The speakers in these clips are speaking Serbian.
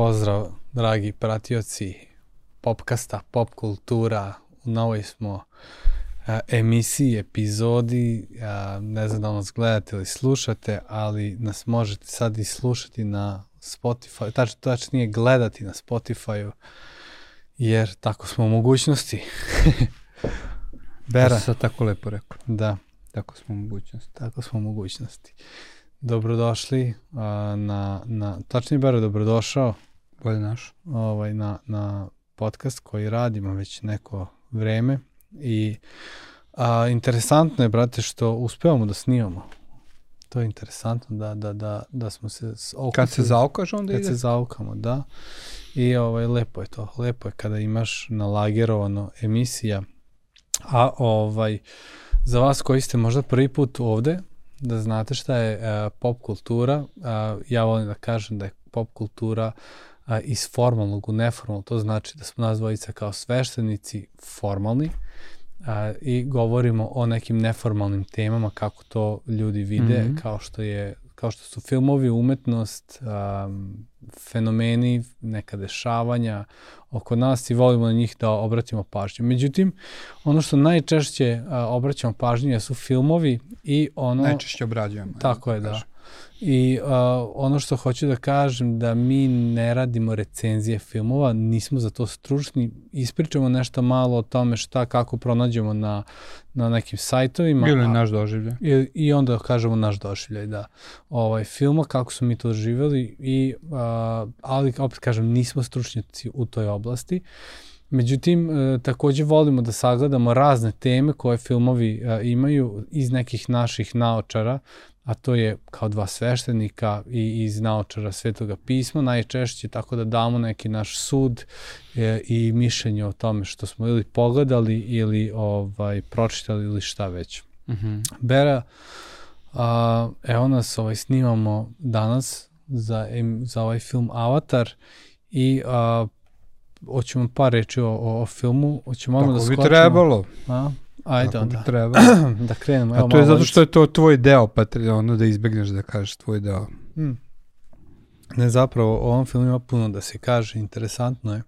Pozdrav, dragi pratioci popkasta, pop kultura. U novoj smo a, emisiji, epizodi. A, ne znam da nas gledate ili slušate, ali nas možete sad i slušati na Spotify, tač, tačnije gledati na Spotify-u, jer tako smo u mogućnosti. Bera. Sad tako lepo rekao. Da. Tako smo u mogućnosti. Tako smo u mogućnosti. Dobrodošli a, na, na, tačnije Bera, dobrodošao. Bolje naš. Ovaj, na, na podcast koji radimo već neko vreme i a, interesantno je, brate, što uspevamo da snimamo. To je interesantno da, da, da, da smo se okupili. Kad se zaukaš, onda Kad ide. se zaukamo, da. I ovaj, lepo je to. Lepo je kada imaš nalagerovano emisija. A ovaj, za vas koji ste možda prvi put ovde, da znate šta je uh, pop kultura, uh, ja volim da kažem da je pop kultura uh, iz formalnog u neformalno, to znači da smo nas dvojica kao sveštenici formalni, a, i govorimo o nekim neformalnim temama kako to ljudi vide, mm. -hmm. kao što je kao što su filmovi, umetnost, um, fenomeni, neka dešavanja oko nas i volimo na njih da obratimo pažnju. Međutim, ono što najčešće a, obraćamo pažnju su filmovi i ono... Najčešće obrađujemo. Tako je, da. kažem. I uh, ono što hoću da kažem da mi ne radimo recenzije filmova, nismo za to stručni, ispričamo nešto malo o tome šta, kako pronađemo na, na nekim sajtovima. Ili naš doživlje. I, I onda kažemo naš doživljaj, da. Ovaj, filma, kako su mi to doživjeli, i, a, ali opet kažem, nismo stručnjaci u toj oblasti. Međutim, e, takođe volimo da sagledamo razne teme koje filmovi e, imaju iz nekih naših naočara, a to je kao dva sveštenika i iz naočara Svetoga pisma najčešće, tako da damo neki naš sud e, i mišljenje o tome što smo ili pogledali ili ovaj pročitali ili šta već. Mhm. Bera, a, evo nas ovaj, snimamo danas za, za ovaj film Avatar i a, hoćemo par reči o, o, o filmu, hoćemo odmah da Tako bi skočimo. trebalo. A? Ajde onda, trebalo. da krenemo. Evo A to je zato što je to tvoj deo, pa tre- ono da izbegneš da kažeš tvoj deo. Hmm. Ne, zapravo, o ovom filmu ima puno da se kaže, interesantno je.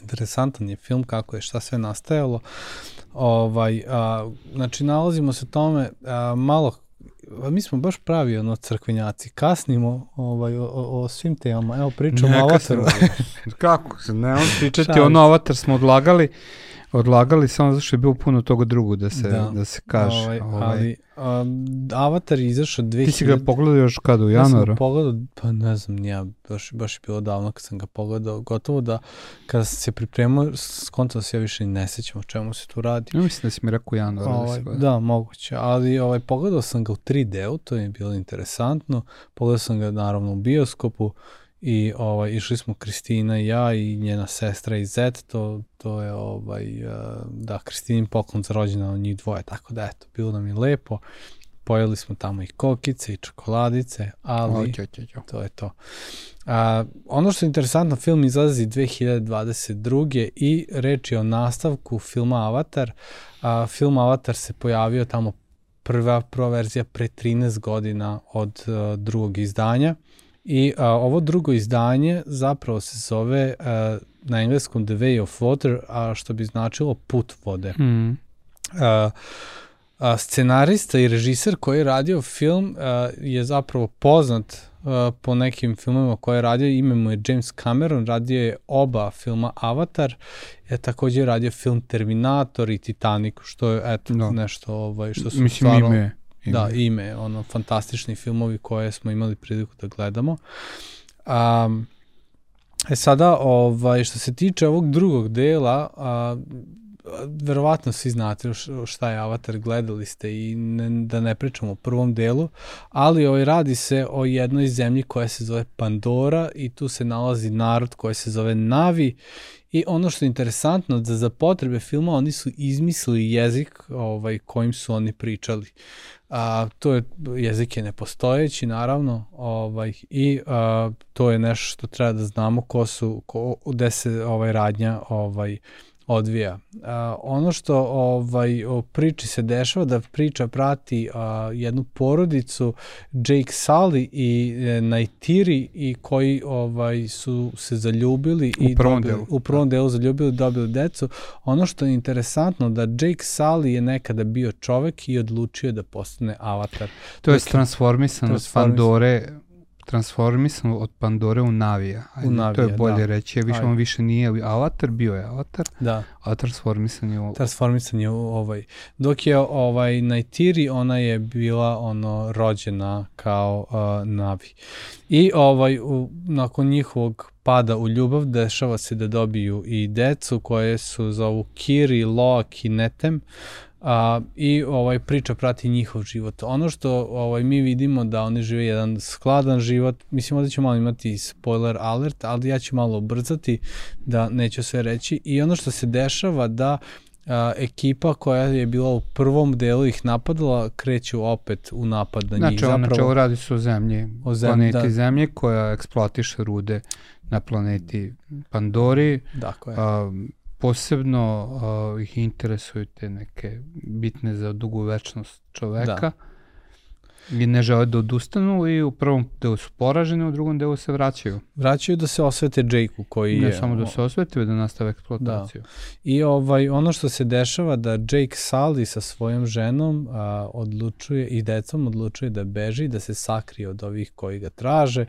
Interesantan je film, kako je, šta sve nastajalo. Ovaj, a, znači, nalazimo se tome a, malo a mi smo baš pravi ono crkvenjaci, kasnimo ovaj, o, o, o svim temama, evo pričamo o Avataru. Kako se, ne, on pričati ono se. avatar smo odlagali, odlagali samo zato što je bilo puno toga drugog da se, Da. da. se kaže. Ovaj, Ovaj, ali um, Avatar je izašao 2000... Ti si ga pogledao još kada, u Ja sam januaru? ga pogledao, pa ne znam, nija, baš, baš je bilo davno kad sam ga pogledao, gotovo da kada sam se pripremao, skontao se ja više ne sećam o čemu se tu radi. Ja mislim da si mi rekao u januaru Ovaj, da, moguće, ali ovaj, pogledao sam ga u 3D-u, to je bilo interesantno, pogledao sam ga naravno u bioskopu i ovaj, išli smo Kristina i ja i njena sestra i Zet, to, to je ovaj, uh, da, Kristinin poklon za rođena od njih dvoje, tako da eto, bilo nam je lepo, pojeli smo tamo i kokice i čokoladice, ali... Oće, oće, oće. To je to. A, ono što je interesantno, film izlazi 2022. i reč je o nastavku filma Avatar. A, film Avatar se pojavio tamo prva, prva verzija pre 13 godina od a, drugog izdanja. I a, ovo drugo izdanje zapravo se zove a, na engleskom The Way of Water, a što bi značilo put vode. Mm. A, a, scenarista i režiser koji je radio film a, je zapravo poznat a, po nekim filmovima koje je radio, ime mu je James Cameron, radio je oba filma Avatar, je takođe radio film Terminator i Titanic, što je eto Da. nešto ovaj, što su Mislim stvarno, ime. Ime. Da, ime, ono, fantastični filmovi koje smo imali priliku da gledamo. Um, e sada, ovaj, što se tiče ovog drugog dela, a, verovatno svi znate šta je Avatar, gledali ste i ne, da ne pričamo o prvom delu, ali ovaj, radi se o jednoj zemlji koja se zove Pandora i tu se nalazi narod koji se zove Navi I ono što je interesantno, da za potrebe filma oni su izmislili jezik ovaj, kojim su oni pričali. A, to je, jezik je nepostojeći, naravno, ovaj, i a, to je nešto što treba da znamo ko su, ko, gde se ovaj, radnja ovaj, odvija. A, ono što ovaj o priči se dešava da priča prati a, jednu porodicu Jake Sully i e, Naitiri i koji ovaj su se zaljubili U i prvom dobili, delu. u prvom delu zaljubili dobili decu. Ono što je interesantno da Jake Sully je nekada bio čovek i odlučio da postane avatar. To je Dakle, transformisan od. Pandore, transformisan od Pandore u Navija. Ajde, to Navija, je bolje da. reći. Je više, Ajde. on više nije avatar, bio je avatar, Da. a transformisan je u... transformisan je u ovaj. Dok je ovaj Naitiri, ona je bila ono rođena kao uh, Navi. I ovaj u, nakon njihovog pada u ljubav dešava se da dobiju i decu koje su zovu Kiri, Loak i Netem. A, I ovaj priča prati njihov život. Ono što ovaj mi vidimo da oni žive jedan skladan život, mislim ovdje ću malo imati spoiler alert, ali ja ću malo ubrzati da neću sve reći. I ono što se dešava da a, ekipa koja je bila u prvom delu ih napadala kreću opet u napad na njih. Znači, znači, Zapravo, ovo radi se o zemlji, O zemlji, planeti da. zemlje koja eksploatiše rude na planeti Pandori. Dakle, A, posebno a, ih interesuju te neke bitne za dugu večnost čoveka. Da. I ne žele da odustanu i u prvom delu su poraženi, u drugom delu se vraćaju. vraćaju da se osvete Jakeu koji ne je... samo da se osveti, već da nastave eksploataciju. I ovaj, ono što se dešava da Jake Sully sa svojom ženom a, odlučuje i decom odlučuje da beži, da se sakrije od ovih koji ga traže.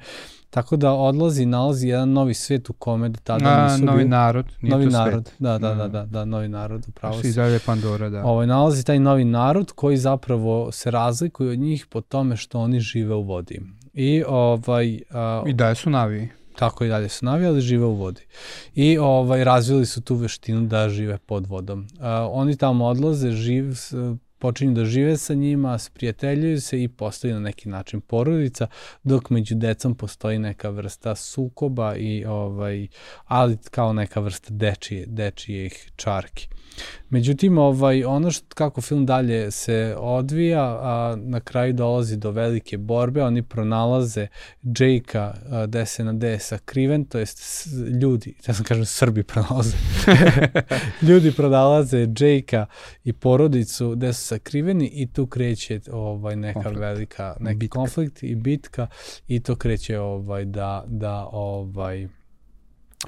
Tako da odlazi, nalazi jedan novi svet u kome do tada A, nisu novi bili- narod, nije novi to narod. svet. Da, da, da, Mm. da, da, novi narod, upravo I si. dalje Pandora, da. Ovaj, nalazi taj novi narod koji zapravo se razlikuje od njih po tome što oni žive u vodi. I ovaj, a, I dalje su naviji. tako i dalje su navijali, žive u vodi. I ovaj, razvili su tu veštinu da žive pod vodom. A, oni tamo odlaze, živ, počinju da žive sa njima, sprijateljuju se i postaju na neki način porodica, dok među decom postoji neka vrsta sukoba i ovaj ali kao neka vrsta dečije dečijih čarki. Međutim, ovaj, ono što, kako film dalje se odvija, a na kraju dolazi do velike borbe, oni pronalaze Jake-a gde se na je sakriven, to jest ljudi, ja sam kažem Srbi pronalaze, ljudi pronalaze Jake-a i porodicu gde su sakriveni i tu kreće ovaj, neka Konflikt. velika, neki Bitka. konflikt i bitka i to kreće ovaj, da, da ovaj,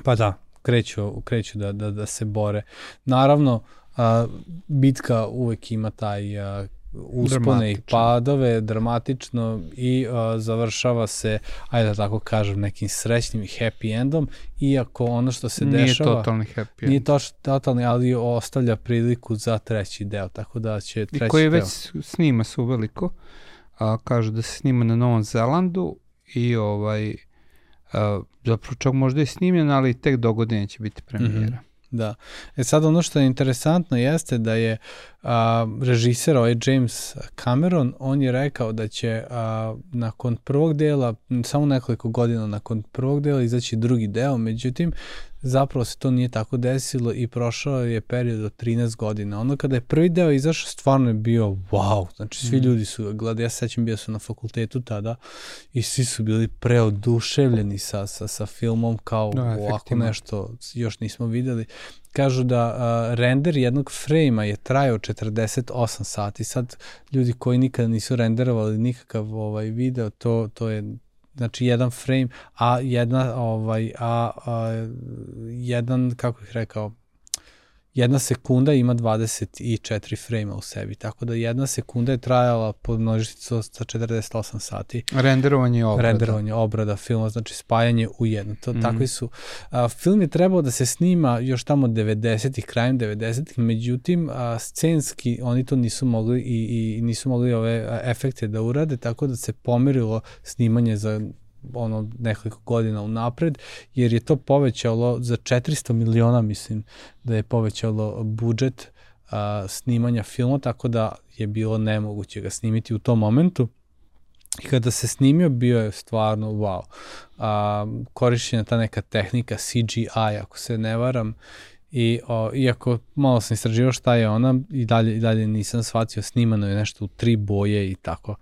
pa da, kreću, kreću da, da, da se bore. Naravno, a, bitka uvek ima taj a, uspone i padove, dramatično i a, završava se, ajde da tako kažem, nekim srećnim i happy endom, iako ono što se Nije dešava... totalni happy. Nije end. to totalni, ali ostavlja priliku za treći deo, tako da će I treći koji deo... već snima se uveliko. A, kaže da se snima na Novom Zelandu i ovaj a, zapravo čak možda je snimljen, ali tek do godine će biti premijera. Da. E sad ono što je interesantno jeste da je a, režiser ovaj James Cameron, on je rekao da će a, nakon prvog dela, samo nekoliko godina nakon prvog dela izaći drugi deo, međutim zapravo se to nije tako desilo i prošao je period od 13 godina. Ono kada je prvi deo izašao stvarno je bio wow, znači svi Mm. ljudi su ga gledali, ja se sećam bio sam na fakultetu tada i svi su bili preoduševljeni sa, sa, sa filmom kao Da, ovako nešto još nismo videli. Kažu da a, render jednog frejma je trajao 48 sati. Sad ljudi koji nikada nisu renderovali nikakav ovaj video, to to je znači jedan frame, a jedna ovaj a, a jedan kako bih rekao jedna sekunda ima 24 frejma u sebi, tako da jedna sekunda je trajala pod množicu sa 48 sati Renderovanje i obrada. renderovanje, obrada filma, znači spajanje u jedno. To, Mhm. Takvi su. A, film je trebao da se snima još tamo 90-ih, krajem 90-ih, međutim, a, scenski oni to nisu mogli i, i nisu mogli ove a, efekte da urade, tako da se pomerilo snimanje za ono nekoliko godina unapred, jer je to povećalo za 400 miliona, mislim, da je povećalo budžet a, snimanja filma, tako da je bilo nemoguće ga snimiti u tom momentu. I kada se snimio, bio je stvarno wow. A, korišćena ta neka tehnika CGI, ako se ne varam, I o, iako malo sam istraživao šta je ona, i dalje, i dalje nisam shvatio, snimano je nešto u tri boje i tako.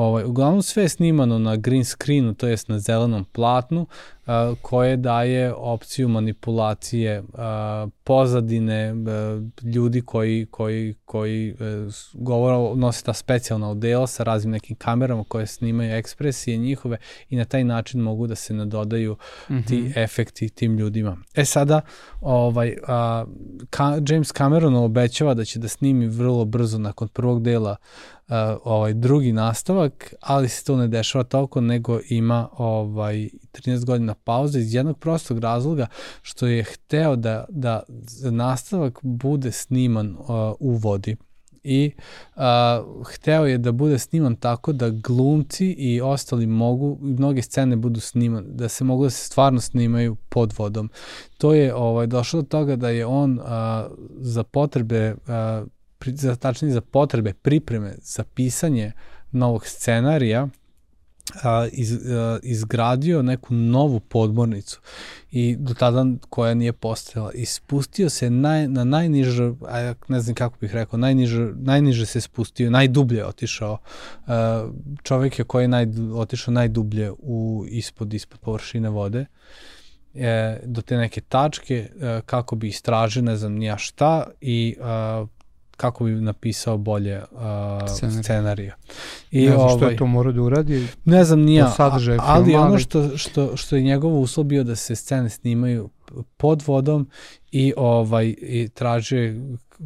Ovaj, uglavnom sve je snimano na green screenu, to jest na zelenom platnu, a, koje daje opciju manipulacije a, pozadine a, ljudi koji, koji, koji a, e, govora, nose ta specijalna odela sa raznim nekim kamerama koje snimaju ekspresije njihove i na taj način mogu da se nadodaju mm -hmm. ti efekti tim ljudima. E sada, ovaj, a, ka, James Cameron obećava da će da snimi vrlo brzo nakon prvog dela uh, ovaj drugi nastavak, ali se to ne dešava toliko, nego ima ovaj 13 godina pauze iz jednog prostog razloga što je hteo da, da nastavak bude sniman uh, u vodi i uh, hteo je da bude sniman tako da glumci i ostali mogu, mnoge scene budu sniman, da se mogu da se stvarno snimaju pod vodom. To je ovaj, došlo do toga da je on uh, za potrebe uh, za, tačnije za potrebe pripreme za pisanje novog scenarija a, iz, a, izgradio neku novu podmornicu i do tada koja nije postojala i spustio se naj, na najniže, ne znam kako bih rekao, najniže, najniže se spustio, najdublje otišao. A, je koji je naj, otišao najdublje u, ispod, ispod površine vode e, do te neke tačke e, kako bi istražio ne znam nija šta i kako bi napisao bolje uh, Scenarij. scenarija. I, ne znam ovaj, što je to mora da uradi. Ne znam nija, ali ono što, što, što je njegovo uslov bio da se scene snimaju pod vodom i ovaj i traže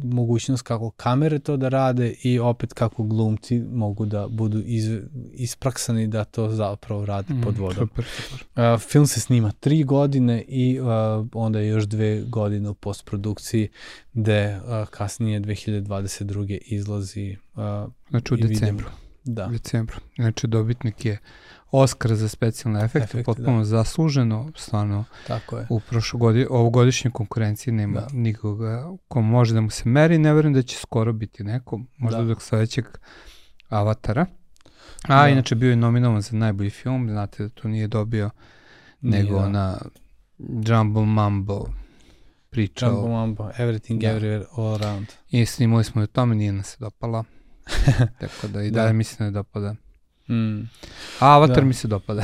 mogućnost kako kamere to da rade i opet kako glumci mogu da budu iz, ispraksani da to zapravo rade mm, pod vodom. Super, super. Uh, film se snima tri godine i uh, onda je još dve godine u postprodukciji gde uh, kasnije 2022. izlazi uh, znači u decembru. Da. U decembru. Znači dobitnik je Oscar za specijalne efekte, efekte potpuno da. zasluženo, stvarno Tako je. u prošlogodi, ovogodišnjoj konkurenciji nema da. nikoga ko može da mu se meri, ne verujem da će skoro biti neko, možda da. dok sledećeg Avatara. A da. inače bio je nominovan za najbolji film, znate da to nije dobio, nije, nego da. na Jumble Mambo priča. Jumble Mambo, Everything da. Everywhere All Around. I snimali smo i o tome, nije nas se dopala. Tako da i da. dalje mislim da je dopada. Mm. A Avatar da. mi se dopada.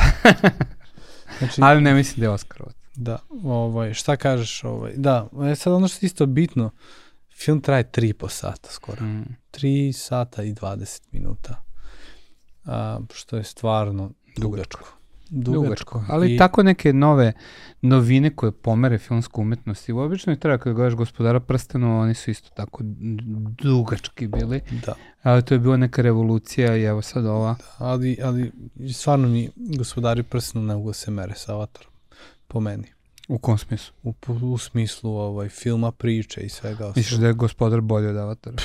znači, Ali ne mislim da je Oscarovac. Da, ovaj, šta kažeš? Ovaj, da, je sad ono što je isto bitno, film traje 3,5 sata skoro. Mm. 3 sata i 20 minuta. A, što je stvarno dugačko dugačko. Dugačko. Ali I... tako neke nove novine koje pomere filmsku umetnost i obično i treba kada gledaš gospodara prstenu, oni su isto tako dugački bili. Da. Ali to je bila neka revolucija i evo sad ova. Da, ali, ali stvarno mi gospodari prstenu ne mogu se mere sa avatarom, po meni. U kom smislu? U, u smislu ovaj, filma, priče i svega. Misliš da je gospodar bolje od avatara?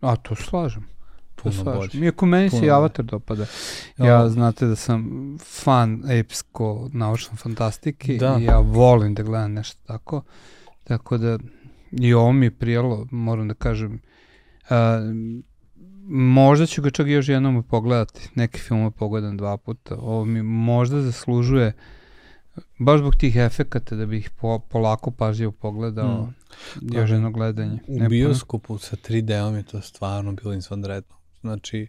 A to slažem puno bolje. Iako meni se i Avatar dopada. Ja, znate da sam fan epsko naučne fantastike da. i ja volim da gledam nešto tako. Tako da i ovo mi je prijelo, moram da kažem. Uh, možda ću ga čak još jednom pogledati. Neke filme pogledam dva puta. Ovo mi možda zaslužuje baš zbog tih efekata da bih po, polako pažljivo pogledao mm. još jedno gledanje. U bioskopu sa 3D-om je to stvarno bilo izvanredno. Znači,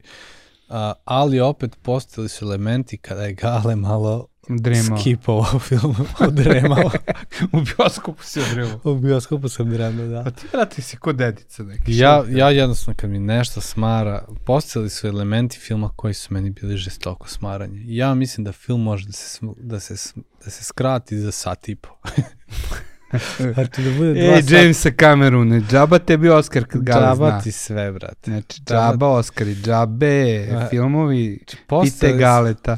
a, ali opet postali su elementi kada je Gale malo Dremao. skipovao film, odremao. u bioskopu si odremao. u bioskopu sam dremao, da. Pa ti vrati si kod dedica neki. Ja, ja jednostavno kad mi nešto smara, postali su elementi filma koji su meni bili žestoko smaranje. Ja mislim da film može da se, da se, da se skrati za sat i po. Znači da bude dva sata. Jamesa Camerune, džaba tebi Oscar kad ga džaba zna. Džaba ti sve, brate. Znači, džaba Oscari, džabe, A, filmovi, znači, pite galeta.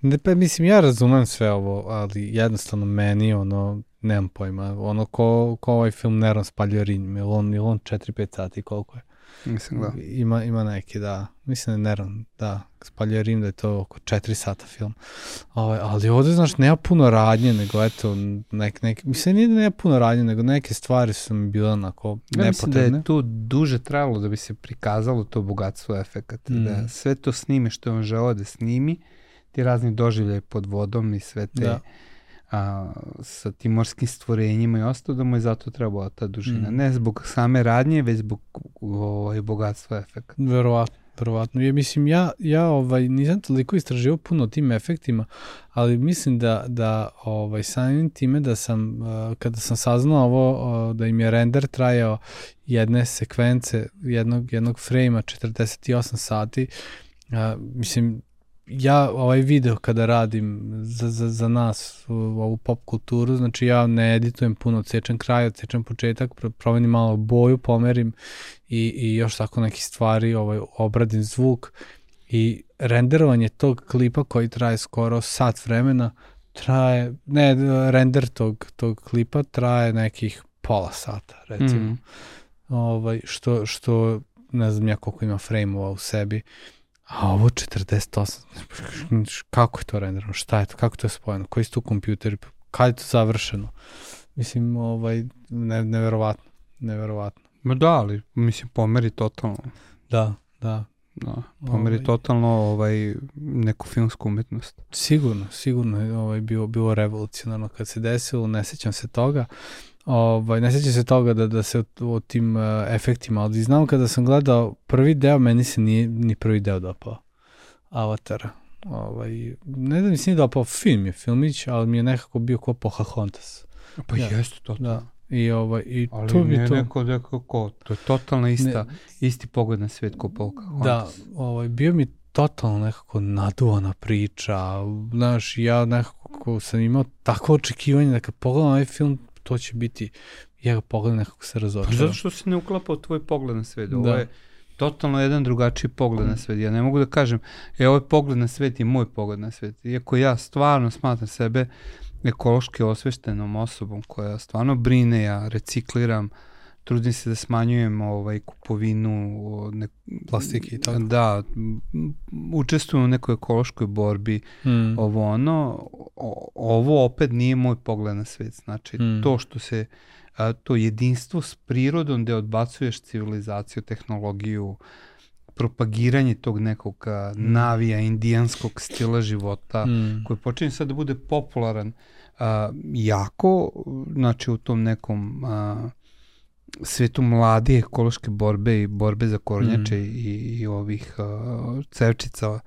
Ne, pa mislim, ja razumem sve ovo, ali jednostavno meni, ono, nemam pojma, ono, ko, ko ovaj film Neron spaljio Rim, je on, je on 4-5 sati, koliko je? Mislim, da. Ima, ima neki, da. Mislim da je Neron, da. Spaljuje Rim da je to oko 4 sata film. Ovaj, ali ovde, znaš, nema puno radnje, nego eto, nek, nek, mislim, nije da nema puno radnje, nego neke stvari su mi bile onako nepotrebne. Ja mislim da je tu duže trajalo da bi se prikazalo to bogatstvo efekata. Mm. Da sve to snimi što je on želeo da snimi, ti razni doživljaj pod vodom i sve te... Da a, sa tim morskim stvorenjima i ostalo, da mu je zato trebala ta dužina. Mm. Ne zbog same radnje, već zbog ovaj, bogatstva efekta. Verovatno, verovatno. Ja, mislim, ja, ja ovaj, nisam toliko istraživao puno o tim efektima, ali mislim da, da ovaj, samim time da sam, uh, kada sam saznao ovo, uh, da im je render trajao jedne sekvence, jednog, jednog frejma 48 sati, uh, mislim, ja ovaj video kada radim za, za, za nas u, ovu pop kulturu, znači ja ne editujem puno, cečem kraj, cečem početak, promenim malo boju, pomerim i, i još tako neki stvari, ovaj, obradim zvuk i renderovanje tog klipa koji traje skoro sat vremena, traje, ne, render tog, tog klipa traje nekih pola sata, recimo. Mm. Ovaj, što, što ne znam ja koliko ima frame-ova u sebi. A ovo 48, kako je to renderano, šta je to, kako to je spojeno, koji su tu kompjuteri, kada je to završeno? Mislim, ovaj, ne, neverovatno, neverovatno. Ma da, ali, mislim, pomeri totalno. Da, da. Da, pomeri ovaj, totalno ovaj, neku filmsku umetnost. Sigurno, sigurno je ovaj, bilo, bilo revolucionarno kad se desilo, ne sećam se toga. Ovaj, ne sjeća se toga da, da se o, o tim uh, efektima, ali znam kada sam gledao prvi deo, meni se nije ni prvi deo dopao Avatara. Ovaj, ne da mi se nije dopao film je filmić, ali mi je nekako bio ko Pocahontas. Pa ja. jeste to. Da. I, ovaj, i ali to bi to... neko, neko ko, to je totalno ista, ne, isti pogled na svet ko Pocahontas. Da, ovaj, bio mi totalno nekako naduvana priča, znaš, ja nekako sam imao takvo očekivanje da kad pogledam ovaj film, to će biti, ja ga pogledam nekako se razočaram. Pa zato što se ne uklapa u tvoj pogled na svet. Ovo da. je totalno jedan drugačiji pogled na svet. Ja ne mogu da kažem, e, ovaj pogled na svet je moj pogled na svet. Iako ja stvarno smatram sebe ekološki osveštenom osobom koja stvarno brine, ja recikliram, trudim se da smanjujem ovaj kupovinu ne, plastike i tako. Da, učestvujem u nekoj ekološkoj borbi, mm. ovo ono, o, ovo opet nije moj pogled na svet, znači mm. to što se a, to jedinstvo s prirodom gde odbacuješ civilizaciju, tehnologiju, propagiranje tog nekog a, mm. navija, indijanskog stila života, mm. koji počinje sad da bude popularan a, jako, znači u tom nekom a, svetu mladi ekološke borbe i borbe za kornjače mm. i, i ovih uh, cevčica uh,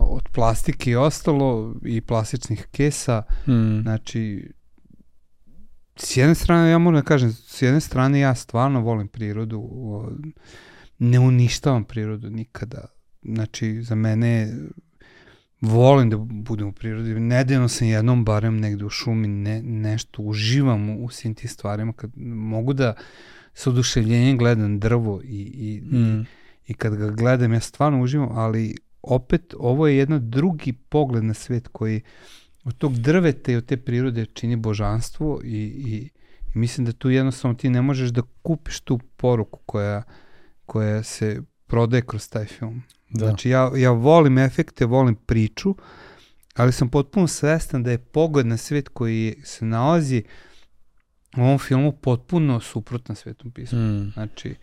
od plastike i ostalo i plastičnih kesa. Mm. Znači, s jedne strane, ja moram da kažem, s jedne strane ja stvarno volim prirodu, uh, ne uništavam prirodu nikada. Znači, za mene volim da budem u prirodi. Nedeljno sam jednom barem negde u šumi ne, nešto uživam u, u svim tim stvarima kad mogu da sa oduševljenjem gledam drvo i, i, mm. i, i kad ga gledam ja stvarno uživam, ali opet ovo je jedan drugi pogled na svet koji od tog drveta i od te prirode čini božanstvo i, i, i mislim da tu jednostavno ti ne možeš da kupiš tu poruku koja, koja se prodaje kroz taj film. Da. Znači ja, ja volim efekte, volim priču, ali sam potpuno svestan da je pogled na svet koji se nalazi u ovom filmu potpuno suprotno svetom pismu. Mm. Znači,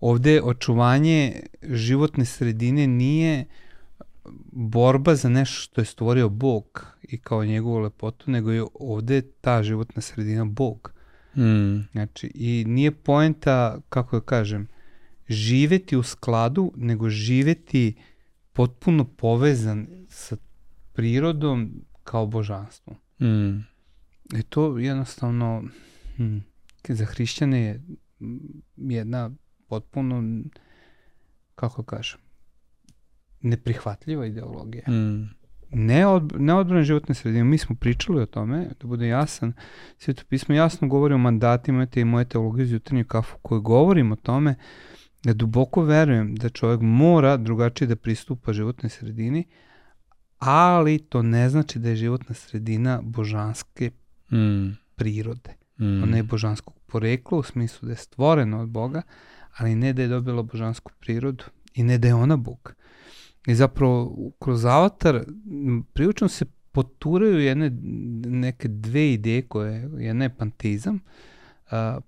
ovde očuvanje životne sredine nije borba za nešto što je stvorio Bog i kao njegovu lepotu, nego je ovde ta životna sredina Bog. Mm. Znači, i nije poenta, kako da kažem, živeti u skladu, nego živeti potpuno povezan sa prirodom kao božanstvom. Mm. E to jednostavno hm, za hrišćane je jedna potpuno, kako kažem, neprihvatljiva ideologija. Mm. Ne, od, ne odbrana životne sredine. Mi smo pričali o tome, da bude jasan, Sveto pismo jasno govori o mandatima, te i moje teologije iz jutarnju kafu, koje govorim o tome Ja duboko verujem da čovjek mora drugačije da pristupa životnoj sredini, ali to ne znači da je životna sredina božanske mm. prirode. Mm. Ona je božanskog porekla u smislu da je stvorena od Boga, ali ne da je dobila božansku prirodu i ne da je ona Bog. I zapravo kroz avatar prilično se poturaju jedne, neke dve ideje koje, jedna je pantizam, Uh,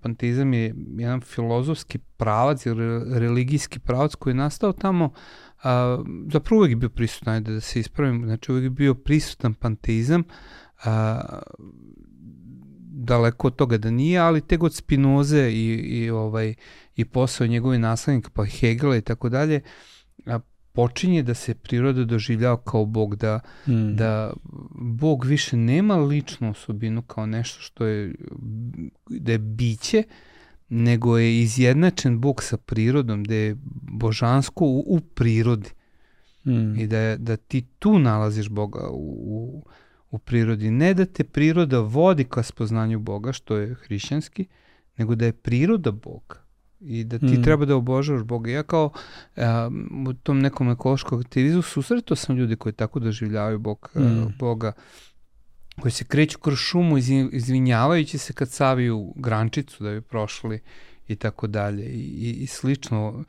pantizam je jedan filozofski pravac ili religijski pravac koji je nastao tamo, uh, zapravo uvek je bio prisutan, da se ispravim, znači uvek je bio prisutan pantizam, uh, daleko od toga da nije, ali te god Spinoze i, i, ovaj, i posao njegovi naslednika, pa Hegela i tako dalje, počinje da se priroda doživljava kao Bog, da, mm. da Bog više nema ličnu osobinu kao nešto što je, da je biće, nego je izjednačen Bog sa prirodom, da je božansko u, u prirodi. Mm. I da, da ti tu nalaziš Boga u, u, u prirodi. Ne da te priroda vodi ka spoznanju Boga, što je hrišćanski, nego da je priroda Bog i da ti mm. treba da obožavaš Boga. Ja kao um, u tom nekom ekološkom aktivizmu susretao sam ljudi koji tako doživljavaju Bog, mm. uh, Boga, koji se kreću kroz šumu izvinjavajući se kad saviju grančicu da bi prošli i tako dalje i, i slično.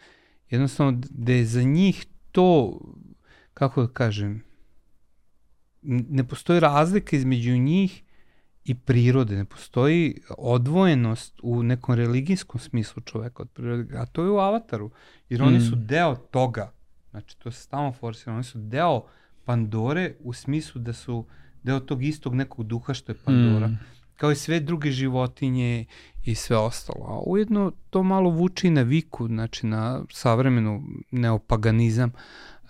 Jednostavno da je za njih to, kako da kažem, ne postoji razlika između njih i prirode, ne postoji odvojenost u nekom religijskom smislu čoveka od prirode, a to je u avataru, jer mm. oni su mm. deo toga, znači to se stalno forsira, oni su deo Pandore u smislu da su deo tog istog nekog duha što je Pandora, mm. kao i sve druge životinje i sve ostalo, a ujedno to malo vuči na viku, znači na savremenu neopaganizam,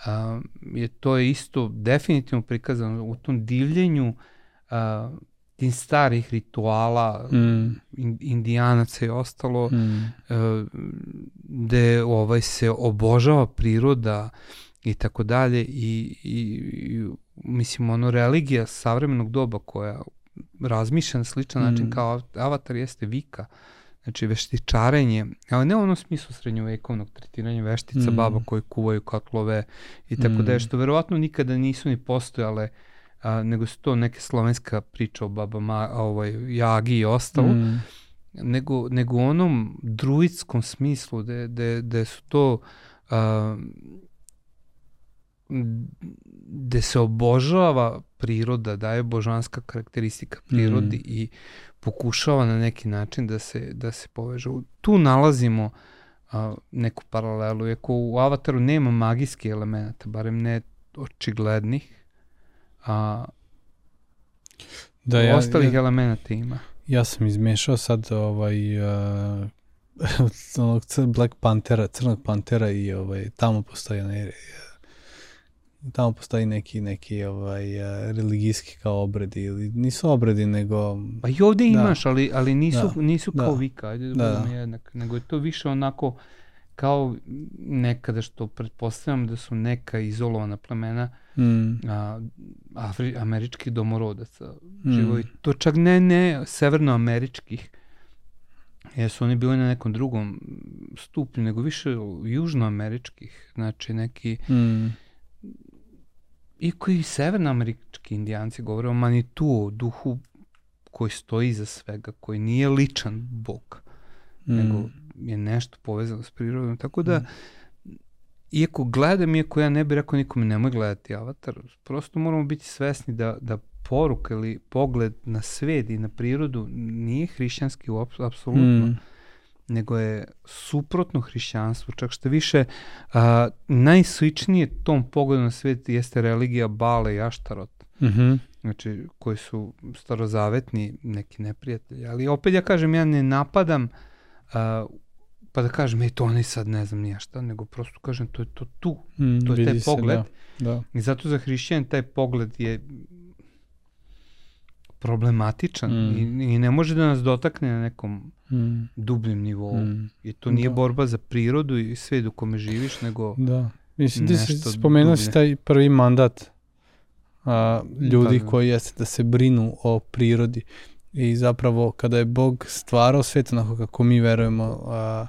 a, je to je isto definitivno prikazano u tom divljenju a, tim starih rituala mm. indijanaca i ostalo mm. uh, gde ovaj se obožava priroda i tako dalje i, i, i mislim ono religija savremenog doba koja razmišlja na sličan mm. način kao avatar jeste vika znači veštičarenje, ali ne u onom smislu srednjovekovnog tretiranja veštica, mm. baba koji kuvaju katlove i tako mm. da je, što verovatno nikada nisu ni postojale uh, a, nego su to neke slovenska priča o babama, ovaj, Jagi i ostalo, mm. nego, nego u onom druidskom smislu, da de, de su to a, gde se obožava priroda, daje božanska karakteristika prirodi mm. i pokušava na neki način da se, da se poveže. Tu nalazimo a, neku paralelu, iako u Avataru nema magijskih elemenata, barem ne očiglednih, a da, ja, ostalih ja, elemenata ima. Ja sam izmešao sad ovaj uh, onog Black Panthera, Crnog Pantera i ovaj tamo postoji ne, tamo postoji neki neki ovaj uh, religijski kao obredi ili nisu obredi nego pa i ovde da. imaš ali ali nisu da, nisu kao da, vika ajde da, da, da. jednak nego je to više onako kao nekada što pretpostavljam da su neka izolovana plemena mm. a, Afri, američkih domorodaca mm. živovi. To čak ne, ne severnoameričkih, jer su oni bili na nekom drugom stupnju, nego više južnoameričkih, znači neki mm. i koji severnoamerički indijanci govore o Manitu, o duhu koji stoji iza svega, koji nije ličan bog, mm. nego je nešto povezano s prirodom, tako da mm iako gledam, iako ja ne bih rekao nikome nemoj gledati Avatar, prosto moramo biti svesni da, da poruka ili pogled na svet i na prirodu nije hrišćanski apsolutno, mm. nego je suprotno hrišćanstvu, čak što više a, najsličnije tom pogledu na svet jeste religija Bale i Aštarot. Mm -hmm. Znači, koji su starozavetni neki neprijatelji. Ali opet ja kažem, ja ne napadam a, pa da kažem, ej, to oni sad ne znam nija šta, nego prosto kažem, to je to tu, mm, to je taj pogled. Se, da, da. I zato za hrišćan taj pogled je problematičan mm. i, i ne može da nas dotakne na nekom mm. dubljem nivou. Mm. I to nije da. borba za prirodu i sve u kome živiš, nego Da. Mislim, ti si spomenuo si taj prvi mandat a, ljudi da, da. koji jeste da se brinu o prirodi. I zapravo kada je Bog stvarao svet onako kako mi verujemo a,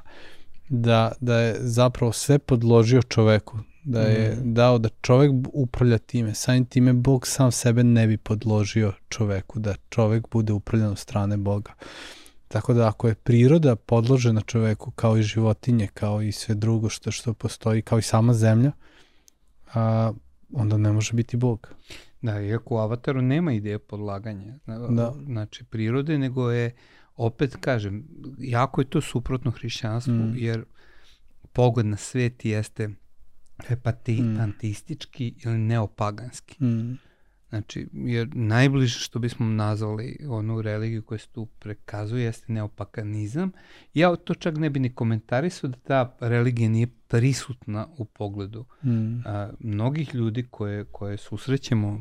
da, da je zapravo sve podložio čoveku, da je mm. dao da čovek upravlja time. Samim time Bog sam sebe ne bi podložio čoveku, da čovek bude upravljan od strane Boga. Tako da ako je priroda podložena čoveku kao i životinje, kao i sve drugo što što postoji, kao i sama zemlja, a, onda ne može biti Bog. Da, iako u Avataru nema ideje podlaganja, da. znači prirode, nego je, opet kažem, jako je to suprotno hrišćanstvu, mm. jer pogled na svet jeste pati, mm. ili neopaganski. Mm. Znači, jer najbliže što bismo nazvali onu religiju koja se tu prekazuje jeste neopakanizam. Ja to čak ne bi ni komentarisao da ta religija nije prisutna u pogledu mm. a, mnogih ljudi koje, koje susrećemo,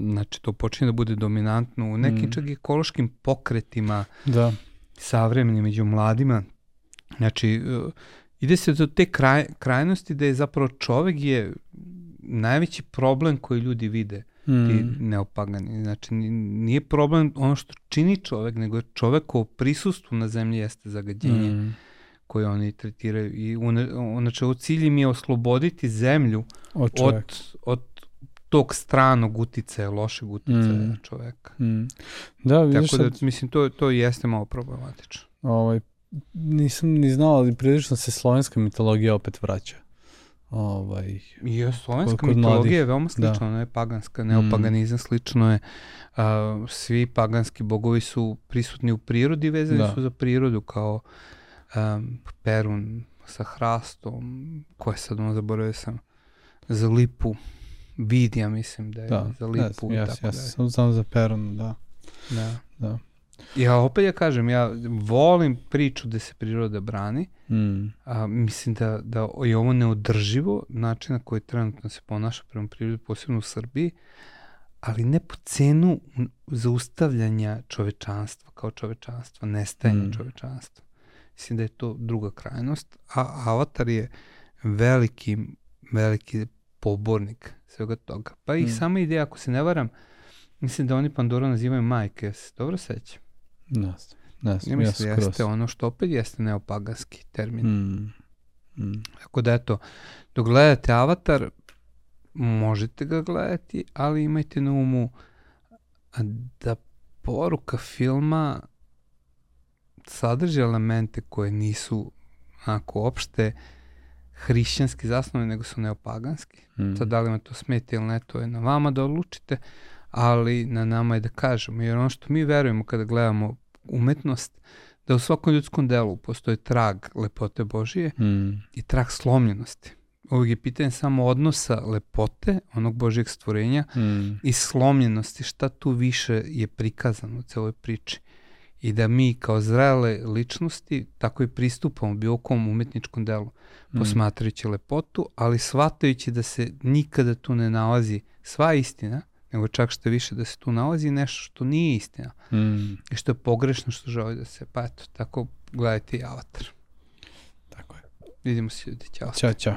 znači to počinje da bude dominantno u nekim mm. čak ekološkim pokretima da. savremenim među mladima. Znači, uh, ide se do te kraj, krajnosti da je zapravo čovek je najveći problem koji ljudi vide mm. ti neopagani. Znači, nije problem ono što čini čovek, nego je čovekovo prisustvu na zemlji jeste zagađenje mm. koje oni tretiraju. I znači, ovo cilj mi je osloboditi zemlju od, od, od tog stranog uticaja, lošeg uticaja mm. čoveka. Mm. Da, vidiš Tako da, sad... mislim, to, to jeste malo problematično. Ovaj, nisam ni znao, ali prilično se slovenska mitologija opet vraća. Ovaj, I slovenska mitologija je veoma slična, da. ona je paganska, neopaganizam mm. slično je. A, svi paganski bogovi su prisutni u prirodi, vezani da. su za prirodu, kao um, Perun sa hrastom, ko je sad ono zaboravio sam, za lipu, Vidija mislim da je da, za lipu. Ja, ja, ja sam znam za Perun, da. Da. da. Ja opet ja kažem, ja volim priču da se priroda brani, mm. a, mislim da, da je ovo neodrživo način na koji trenutno se ponaša prema prirodi, posebno u Srbiji, ali ne po cenu zaustavljanja čovečanstva kao čovečanstva, nestajanja mm. čovečanstva. Mislim da je to druga krajnost, a Avatar je veliki, veliki pobornik svega toga. Pa i mm. sama ideja, ako se ne varam, mislim da oni Pandora nazivaju majke, ja se dobro sećam. Nas, nas, ja mislim da jeste ono što opet jeste neopaganski termin. Mm. Mm. Tako da eto, dok gledate Avatar, možete ga gledati, ali imajte na umu da poruka filma sadrži elemente koje nisu onako opšte hrišćanski zasnovani, nego su neopaganski. Mm. Sad da li me to smeti ili ne, to je na vama da odlučite, ali na nama je da kažemo, jer ono što mi verujemo kada gledamo umetnost, da u svakom ljudskom delu postoji trag lepote Božije mm. i trag slomljenosti. Ovog je pitanje samo odnosa lepote, onog Božijeg stvorenja mm. i slomljenosti, šta tu više je prikazano u celoj priči. I da mi kao zrele ličnosti tako i pristupamo bilo kom umetničkom delu, mm. posmatrajući lepotu, ali shvatajući da se nikada tu ne nalazi sva istina, nego čak što više da se tu nalazi nešto što nije istina mm. i što je pogrešno što želi da se, pa eto, tako gledajte i Avatar. Tako je. Vidimo se ljudi, ćao. Ćao, čao.